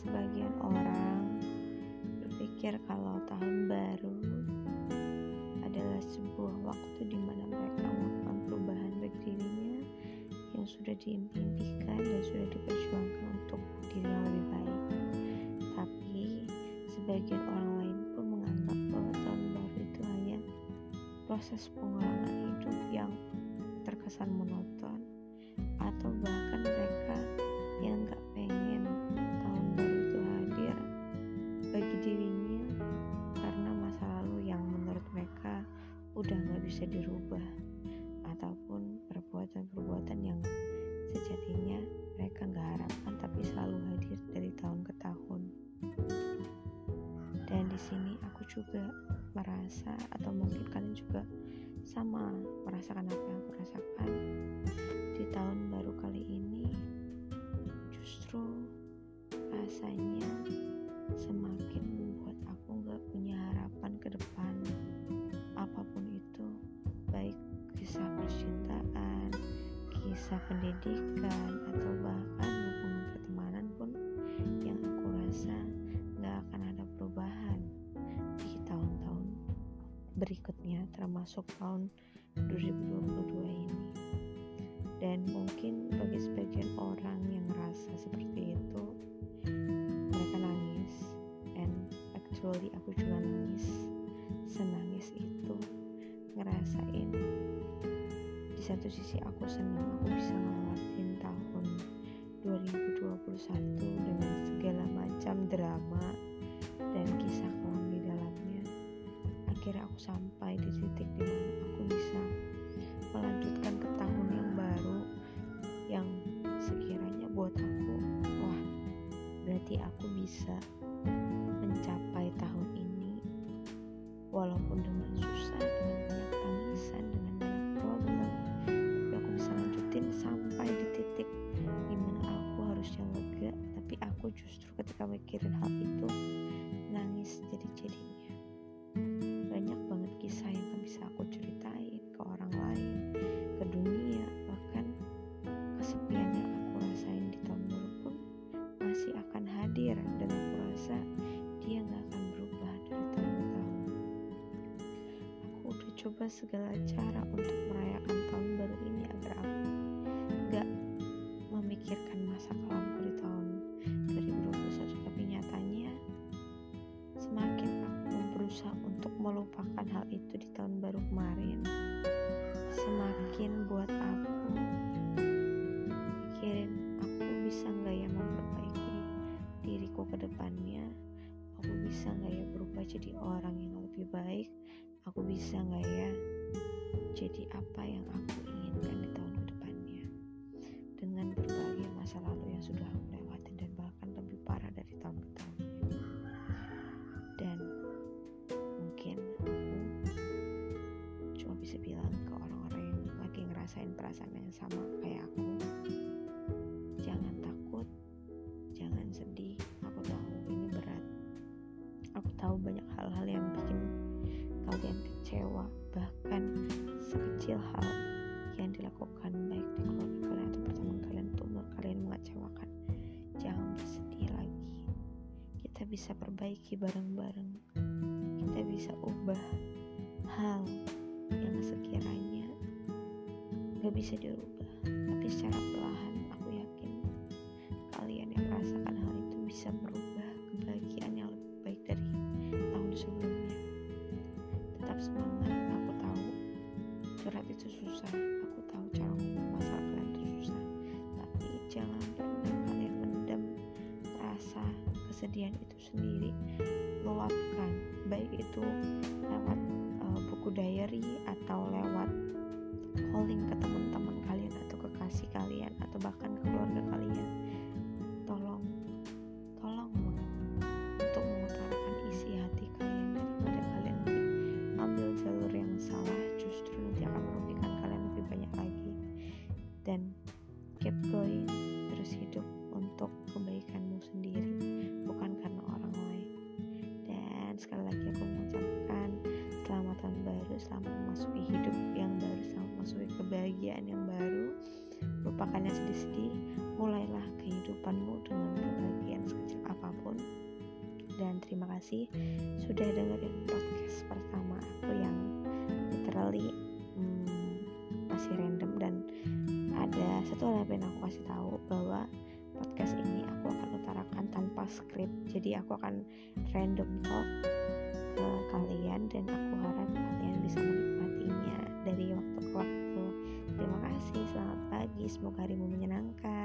sebagian orang berpikir kalau tahun baru adalah sebuah waktu di mana mereka melakukan perubahan bagi dirinya yang sudah diimpikan dan sudah diperjuangkan untuk diri yang lebih baik. Tapi sebagian orang lain pun menganggap bahwa tahun baru itu hanya proses pengulangan hidup yang terkesan monoton atau bahkan mereka bisa dirubah ataupun perbuatan-perbuatan yang sejatinya mereka gak harapkan tapi selalu hadir dari tahun ke tahun. Dan di sini aku juga merasa atau mungkin kalian juga sama merasakan apa yang aku rasakan kisah percintaan kisah pendidikan atau bahkan hubungan pertemanan pun yang aku rasa gak akan ada perubahan di tahun-tahun berikutnya termasuk tahun 2022 ini. Dan mungkin bagi sebagian orang yang merasa seperti itu mereka nangis. And actually aku juga nangis. Senangis itu ngerasain di satu sisi aku senang aku bisa ngelewatin tahun 2021 dengan segala macam drama dan kisah kelam di dalamnya. Akhirnya aku sampai di titik di mana aku bisa melanjutkan ke tahun yang baru yang sekiranya buat aku wah berarti aku bisa mencapai tahun ini walaupun dengan susah dengan banyak tangisan ketika mikirin hal itu nangis jadi-jadinya. Banyak banget kisah yang bisa aku ceritain ke orang lain ke dunia bahkan kesepian yang aku rasain di tahun baru pun masih akan hadir dan aku rasa dia gak akan berubah dari tahun ke tahun. Aku udah coba segala cara untuk merayakan tahun baru ini agar aku gak memikirkan masa kelamku semakin buat aku mikirin aku bisa nggak ya memperbaiki diriku ke depannya? Aku bisa nggak ya berubah jadi orang yang lebih baik? Aku bisa nggak ya jadi apa yang aku inginkan di tahun ke depannya dengan berbagai masa lalu yang sudah ngerasain perasaan yang sama kayak aku. Jangan takut jangan sedih aku tahu ini berat. Aku tahu banyak hal-hal yang bikin kalian kecewa bahkan sekecil hal yang dilakukan baik di keluarga kalian atau pertemuan kalian untuk kalian mengecewakan. Jangan bersedih lagi. Kita bisa perbaiki bareng-bareng. Kita bisa ubah hal yang sekiranya gak bisa dirubah. Tapi secara perlahan aku yakin kalian yang merasakan hal itu bisa merubah kebahagiaan yang lebih baik dari tahun sebelumnya. Tetap semangat aku tahu berat itu susah. Aku tahu cara ngomong masalah kalian itu susah. Tapi jangan pernah kalian mendam rasa kesedihan itu sendiri. Luapkan baik itu lewat uh, buku diary atau lewat calling ke teman-teman kalian atau kekasih kalian atau bahkan ke keluarga kalian tolong tolong untuk mengutarakan isi hati kalian daripada kalian. Nanti ambil jalur yang salah justru nanti akan merugikan kalian lebih banyak lagi. Dan keep going terus hidup untuk kebaikanmu sendiri bukan karena orang lain. Dan sekali lagi aku mengucapkan selamat tahun baru selamat memasuki hidup kebahagiaan yang baru lupakan yang sedih-sedih mulailah kehidupanmu dengan kebahagiaan sekecil apa pun. Kasih sudah dengerin podcast pertama aku yang literally hmm, masih random dan ada satu hal yang aku kasih tahu bahwa podcast ini aku akan utarakan tanpa skrip. Jadi aku akan random talk ke kalian dan aku harap kalian bisa menikmatinya semoga harimu menyenangkan